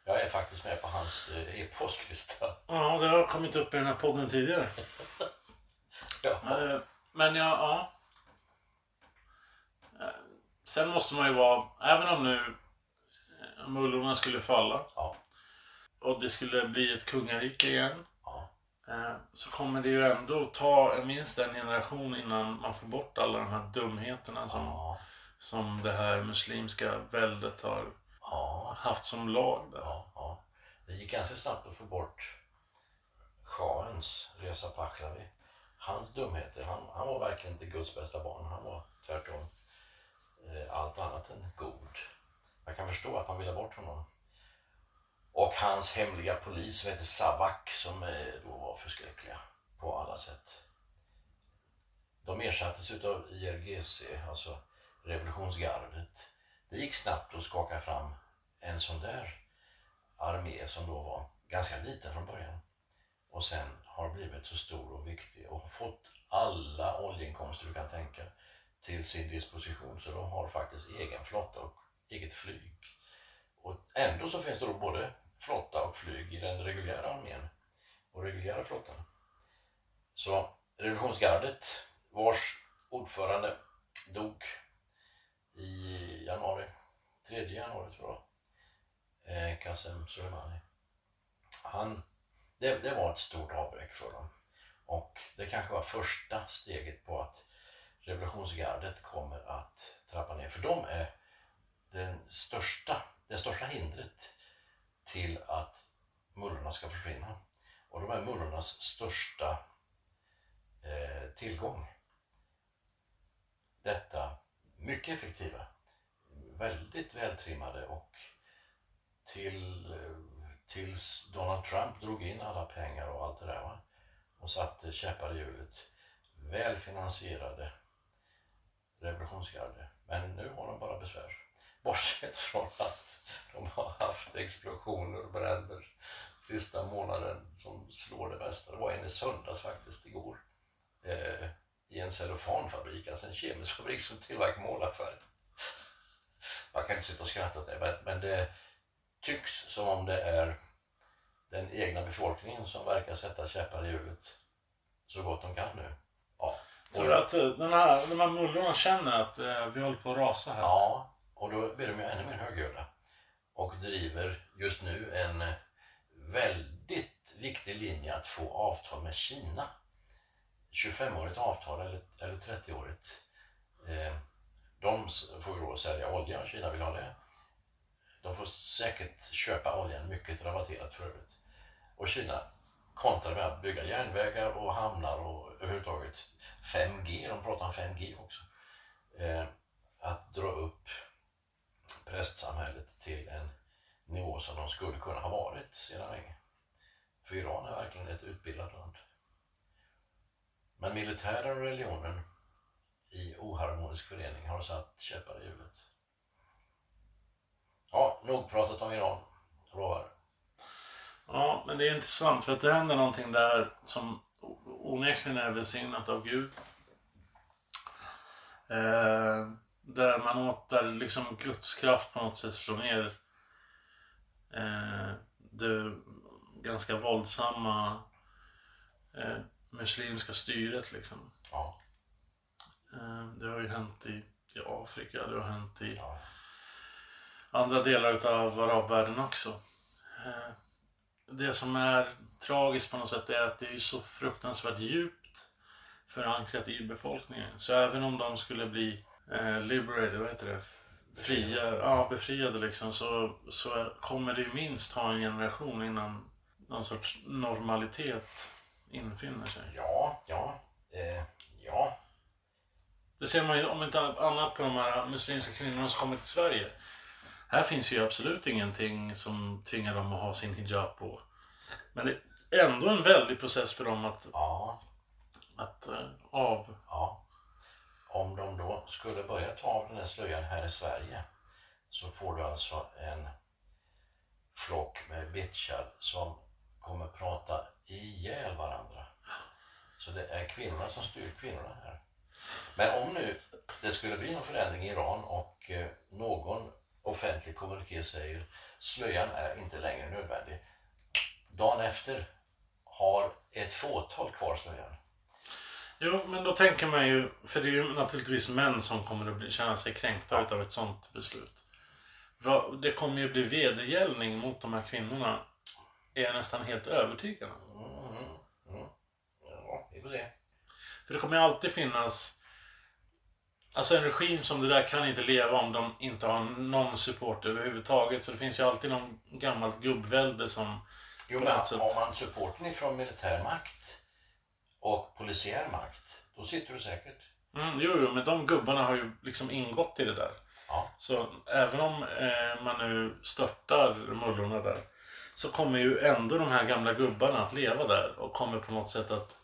Jag är faktiskt med på hans eh, e-postlista. Ja, det har kommit upp i den här podden tidigare. Ja. Eh, Men ja, ja. Eh, Sen måste man ju vara, även om nu mullorna skulle falla Ja. och det skulle bli ett kungarike igen. Eh, Så kommer det ju ändå ta minst en generation innan man får bort alla de här dumheterna som, Ja. som det här muslimska väldet har Ja. haft som lag där. Ja. Det gick ganska snabbt att få bort shahens Reza Pahlavi. Hans dumheter, han, han var verkligen inte Guds bästa barn. Han var tvärtom eh, allt annat än god. Jag kan förstå att man ville ha bort honom. Och hans hemliga polis som heter Savak som eh, då var förskräckliga på alla sätt. De ersattes utav IRGC, alltså revolutionsgardet. Det gick snabbt att skaka fram en sån där armé som då var ganska liten från början och sen har blivit så stor och viktig och fått alla oljeinkomster du kan tänka till sin disposition. Så de har faktiskt egen flotta och eget flyg. Och ändå så finns det då både flotta och flyg i den reguljära armén och reguljära flottan. Så revolutionsgardet vars ordförande dog i januari, 3 januari tror jag eh, Qasem Soleimani. Han, det, det var ett stort avbräck för dem. Och det kanske var första steget på att revolutionsgardet kommer att trappa ner. För de är den största, det största hindret till att mullorna ska försvinna. Och de är mullornas största eh, tillgång. detta mycket effektiva, väldigt vältrimmade och till, tills Donald Trump drog in alla pengar och allt det där va? och satte käppar i hjulet. Välfinansierade revolutionsgarde. Men nu har de bara besvär. Bortsett från att de har haft explosioner och bränder sista månaden som slår det bästa. Det var en i söndags faktiskt igår. Eh, I en cellofanfabrik, alltså en kemisk fabrik som tillverkar målarfärg. Man kan inte sitta och skratta åt det, men, men det tycks som om det är den egna befolkningen som verkar sätta käppar i hjulet så gott de kan nu. Ja. Tror du att eh, den här, de här mullorna känner att eh, vi håller på att rasa här? Ja, och då blir de ju ännu mer högljudda och driver just nu en väldigt viktig linje att få avtal med Kina. 25-årigt avtal eller, eller 30-årigt. Eh, de får ju då sälja olja, Kina vill ha det. De får säkert köpa oljan mycket rabatterat för övrigt. Och Kina kontrar med att bygga järnvägar och hamnar och överhuvudtaget 5G, de pratar om 5G också. Eh, att dra upp prästsamhället till en nivå som de skulle kunna ha varit sedan länge. För Iran är verkligen ett utbildat land. Men militären och religionen i oharmonisk förening har satt käppar i hjulet. Ja, nog pratat om Iran. Lovar. Ja, men det är intressant för att det händer någonting där som onekligen är välsignat av Gud. Eh, där man åt, där liksom Guds kraft på något sätt slår ner eh, det ganska våldsamma eh, muslimska styret liksom. Ja, Eh, det har ju hänt i, i Afrika, det har hänt i ja, andra delar av arabvärlden också. Eh, Det som är tragiskt på något sätt är att det är så fruktansvärt djupt förankrat i befolkningen. Så även om de skulle bli eh, liberated, vad heter det? Fria, ja, befriade liksom, så, så kommer det ju minst ta en generation innan någon sorts normalitet infinner sig. ja, ja, eh, ja, Det ser man ju om inte annat på de här muslimska kvinnorna som kommer till Sverige. Här finns ju absolut ingenting som tvingar dem att ha sin hijab på. Men det är ändå en väldig process för dem att, ja, att eh, av... ja. Om de då skulle börja ta av den här slöjan här i Sverige så får du alltså en flock med bitchar som kommer prata ihjäl varandra. Så det är kvinnorna som styr kvinnorna här. Men om nu det skulle bli någon förändring i Iran och eh, någon offentlig kommuniké säger slöjan är inte längre nödvändig. Dagen efter har ett fåtal kvar slöjan. Jo, men då tänker man ju, för det är ju naturligtvis män som kommer att bli, känna sig kränkta utav ett sånt beslut. Det kommer ju bli vedergällning mot de här kvinnorna, är jag nästan helt övertygad om. Mm, mm. Ja, vi får se. För det kommer ju alltid finnas... Alltså en regim som det där kan inte leva om de inte har någon support överhuvudtaget. Så det finns ju alltid någon gammalt gubbvälde som... Jo, men har man supporten ifrån militär makt och polisiär makt, då sitter du säkert. Mm, jo, jo, men de gubbarna har ju liksom ingått i det där. Ja, Så även om eh, man nu störtar mullorna där så kommer ju ändå de här gamla gubbarna att leva där och kommer på något sätt att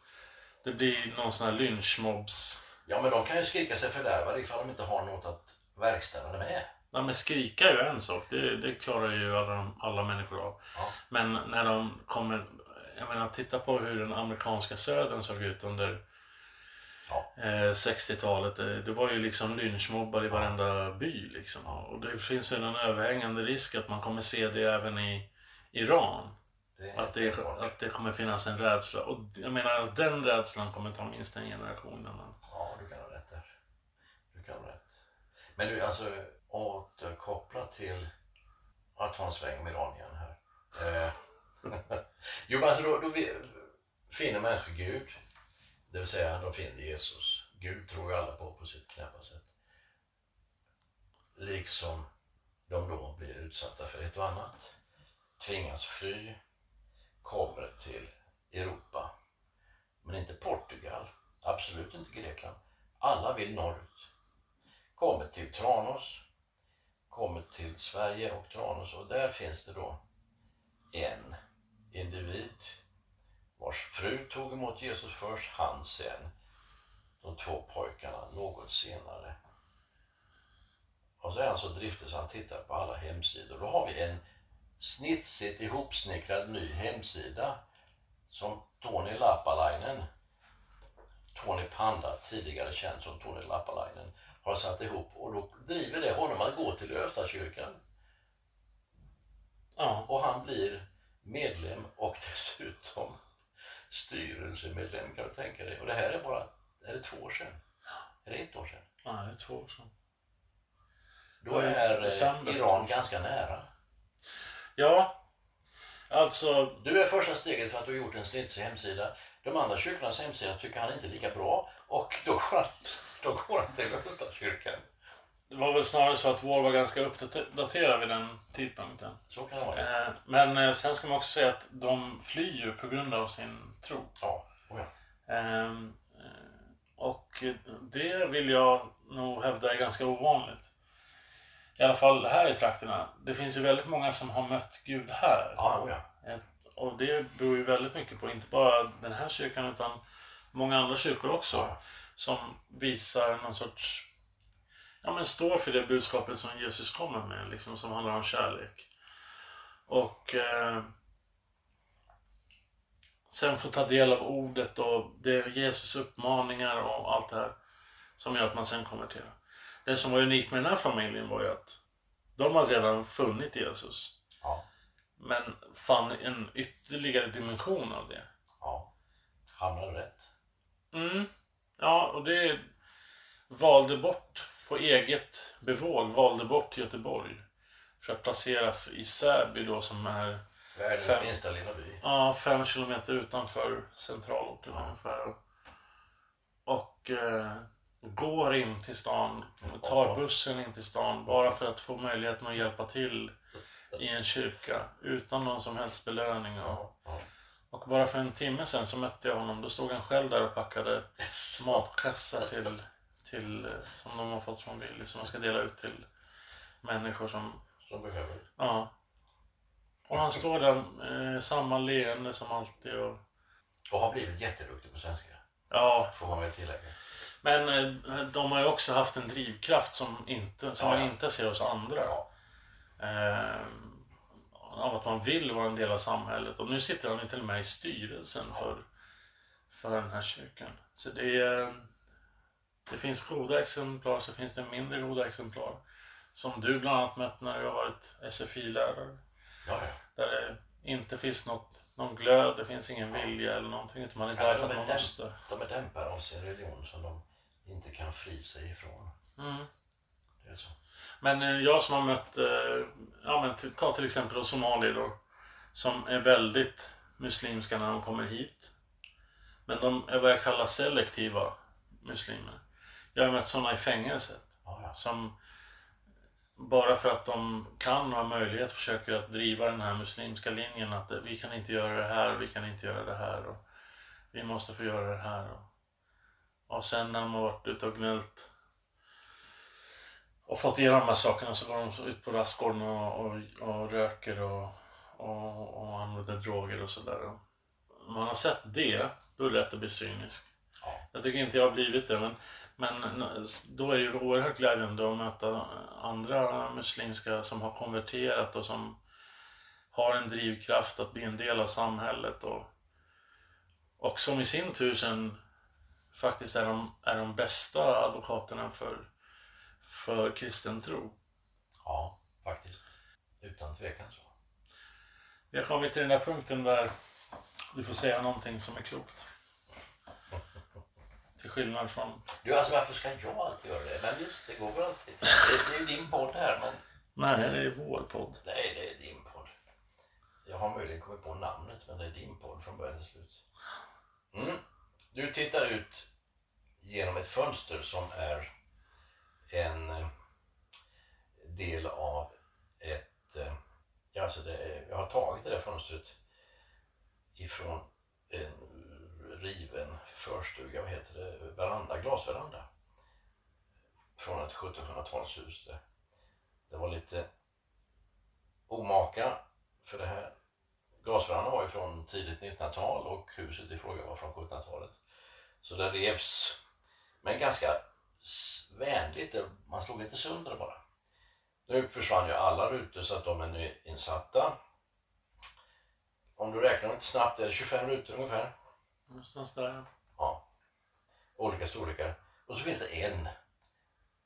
det blir någon sån här lynchmobs... ja men de kan ju skrika sig fördärvade ifall de inte har något att verkställa det med. Ja, men skrika är ju en sak. Det, det klarar ju alla, alla människor av. Ja. Men när de kommer... Jag menar, titta på hur den amerikanska södern såg ut under Ja. eh, 60-talet. Det, det var ju liksom lynchmobbar i varenda by. Liksom. Och det finns väl en överhängande risk att man kommer se det även i Iran. Det Att det, att det kommer finnas en rädsla. Och jag menar att den rädslan kommer ta minst en generation innan. Ja, du kan ha rätt där. Du kan ha rätt. Men du, alltså återkoppla till att ta en sväng med Iran igen här. Eh, jo, men alltså då, då vi, finner människor Gud. Det vill säga, de finner Jesus. Gud tror ju alla på på sitt knäppa sätt. Liksom de då blir utsatta för ett och annat. Tvingas fly. Kommer till Europa. Men inte Portugal. Absolut inte Grekland. Alla vill norrut. kommer till Tranås, kommer till Sverige och Tranås och där finns det då en individ vars fru tog emot Jesus först, han sen. De två pojkarna något senare. Och så är han så driftig så han tittar på alla hemsidor. Då har vi en snitsigt ihopsnickrad ny hemsida som Tony Lappalainen, Tony Panda, tidigare känd som Tony Lappalainen, har satt ihop och då driver det honom att gå till Östakyrkan. Ja. Och han blir medlem och dessutom styrelsemedlem kan du tänka dig. Och det här är bara, är det två år sedan? Är det ett år sedan? ja, det är två år sedan. Då är december eh, år Iran ganska nära. Ja, alltså Du är första steget för att du har gjort en snitsig hemsida. De andra kyrkornas hemsida tycker han inte är lika bra och då går han, då går han till Östakyrkan. Det var väl snarare så att vår var ganska uppdaterad vid den tidpunkten. Så kan det vara. Eh, Men eh, sen ska man också säga att de flyr ju på grund av sin tro. Ja, oh ja. Ehm, eh, Och det vill jag nog hävda är ganska ovanligt. I alla fall här i trakterna. Det finns ju väldigt många som har mött Gud här. Ja, oh ja. Och det beror ju väldigt mycket på, inte bara den här kyrkan utan många andra kyrkor också. Som visar någon sorts, ja men står för det budskapet som Jesus kommer med, liksom som handlar om kärlek. Och eh, sen få ta del av ordet och det är Jesus uppmaningar och allt det här som gör att man sen konverterar. Det som var unikt med den här familjen var ju att de hade redan funnit Jesus. Ja, Men fann en ytterligare dimension av det. ja. Hamnade rätt. Mm. Ja, och det valde bort på eget bevåg, valde bort Göteborg. För att placeras i Säby då som är Världens minsta lilla by. ja, fem kilometer utanför centralorten Ja. ungefär. Och eh, går in till stan, tar bussen in till stan bara för att få möjligheten att hjälpa till i en kyrka utan någon som helst belöning. Och, och bara för en timme sen så mötte jag honom. Då stod han själv där och packade matkassar till, till, eh, som de har fått från Willy som de ska dela ut till människor som Som behöver. Ja. Och han står där eh, samma leende som alltid. Och, Och har blivit jätteduktig på svenska. ja, Får man väl tillägga. men eh, de har ju också haft en drivkraft som, inte, som Ja, man ja. inte ser hos andra. Ja. Eh, av att man vill vara en del av samhället. Och nu sitter han ju till och med i styrelsen för, för den här kyrkan. Så det är... Det finns goda exemplar, så finns det mindre goda exemplar. Som du bland annat mött när du har varit SFI-lärare. Ja, ja. Där det inte finns något, någon glöd, det finns ingen vilja eller någonting. Utan man är där Ja, för att man dämp, måste. de är dämpare av sin religion som de inte kan fri sig ifrån. Mm. Det är så. Men eh, jag som har mött, eh, ja men ta till exempel somalier då. Som är väldigt muslimska när de kommer hit. Men de är vad jag kallar selektiva muslimer. Jag har mött sådana i fängelset. Ja. Som bara för att de kan och har möjlighet försöker att driva den här muslimska linjen att vi kan inte göra det här, vi kan inte göra det här och vi måste få göra det här. Och, och sen när de har varit ute och gnällt och fått igenom de här sakerna så går de ut på rastgården och, och, och röker och, och, och använder droger och sådär. Om man har sett det, då är det lätt att bli cynisk. Ja. Jag tycker inte jag har blivit det, men, men då är det ju oerhört glädjande att möta andra muslimska som har konverterat och som har en drivkraft att bli en del av samhället och, och som i sin tur sen faktiskt är de, är de bästa advokaterna för, för kristen tro. ja, faktiskt. Utan tvekan så. Vi har kommit till den där punkten där du får säga någonting som är klokt. Till skillnad från... Du, alltså varför ska jag alltid göra det? Men visst, det går väl alltid. Det, det är ju din podd här, men Nej, det är vår podd. nej, det är din podd. Jag har möjligen kommit på namnet, men det är din podd från början till slut. Mm. Du tittar ut genom ett fönster som är en eh, del av ett... eh, alltså det jag har tagit det där fönstret ifrån en riven förstuga, vad heter det, veranda, glasveranda. från ett 1700-talshus. Det, det var lite omaka för det här. Glasverandan var ju från tidigt 1900-tal och huset i fråga var från 1700-talet. Så det revs, men ganska vänligt. Man slog inte sönder det bara. Nu försvann ju alla rutor så att de är nyinsatta. Om du räknar lite snabbt är det 25 rutor ungefär. Någonstans där. Ja. Olika storlekar. Och så finns det en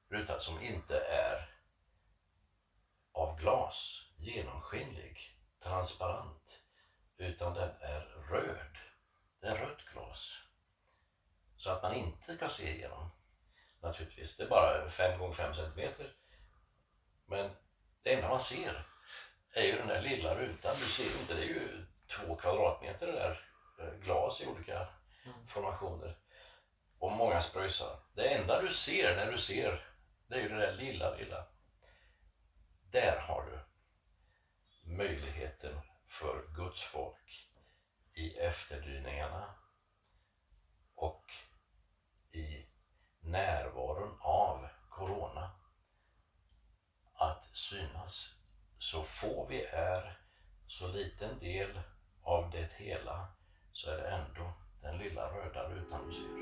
ruta som inte är av glas, genomskinlig, transparent, utan den är röd. Det är rött glas. Så att man inte ska se igenom. Naturligtvis, det är bara 5 gånger 5 centimeter. Men det enda man ser är ju den där lilla rutan. Du ser ju inte, det är ju två kvadratmeter det där glas i olika formationer. Och många spröjsar. Det enda du ser när du ser, det är ju det där lilla, lilla. Där har du möjligheten för Guds folk i efterdyningarna och i närvaron av Corona att synas. Så få vi är, så liten del av det hela, så är det ändå den lilla röda rutan du ser.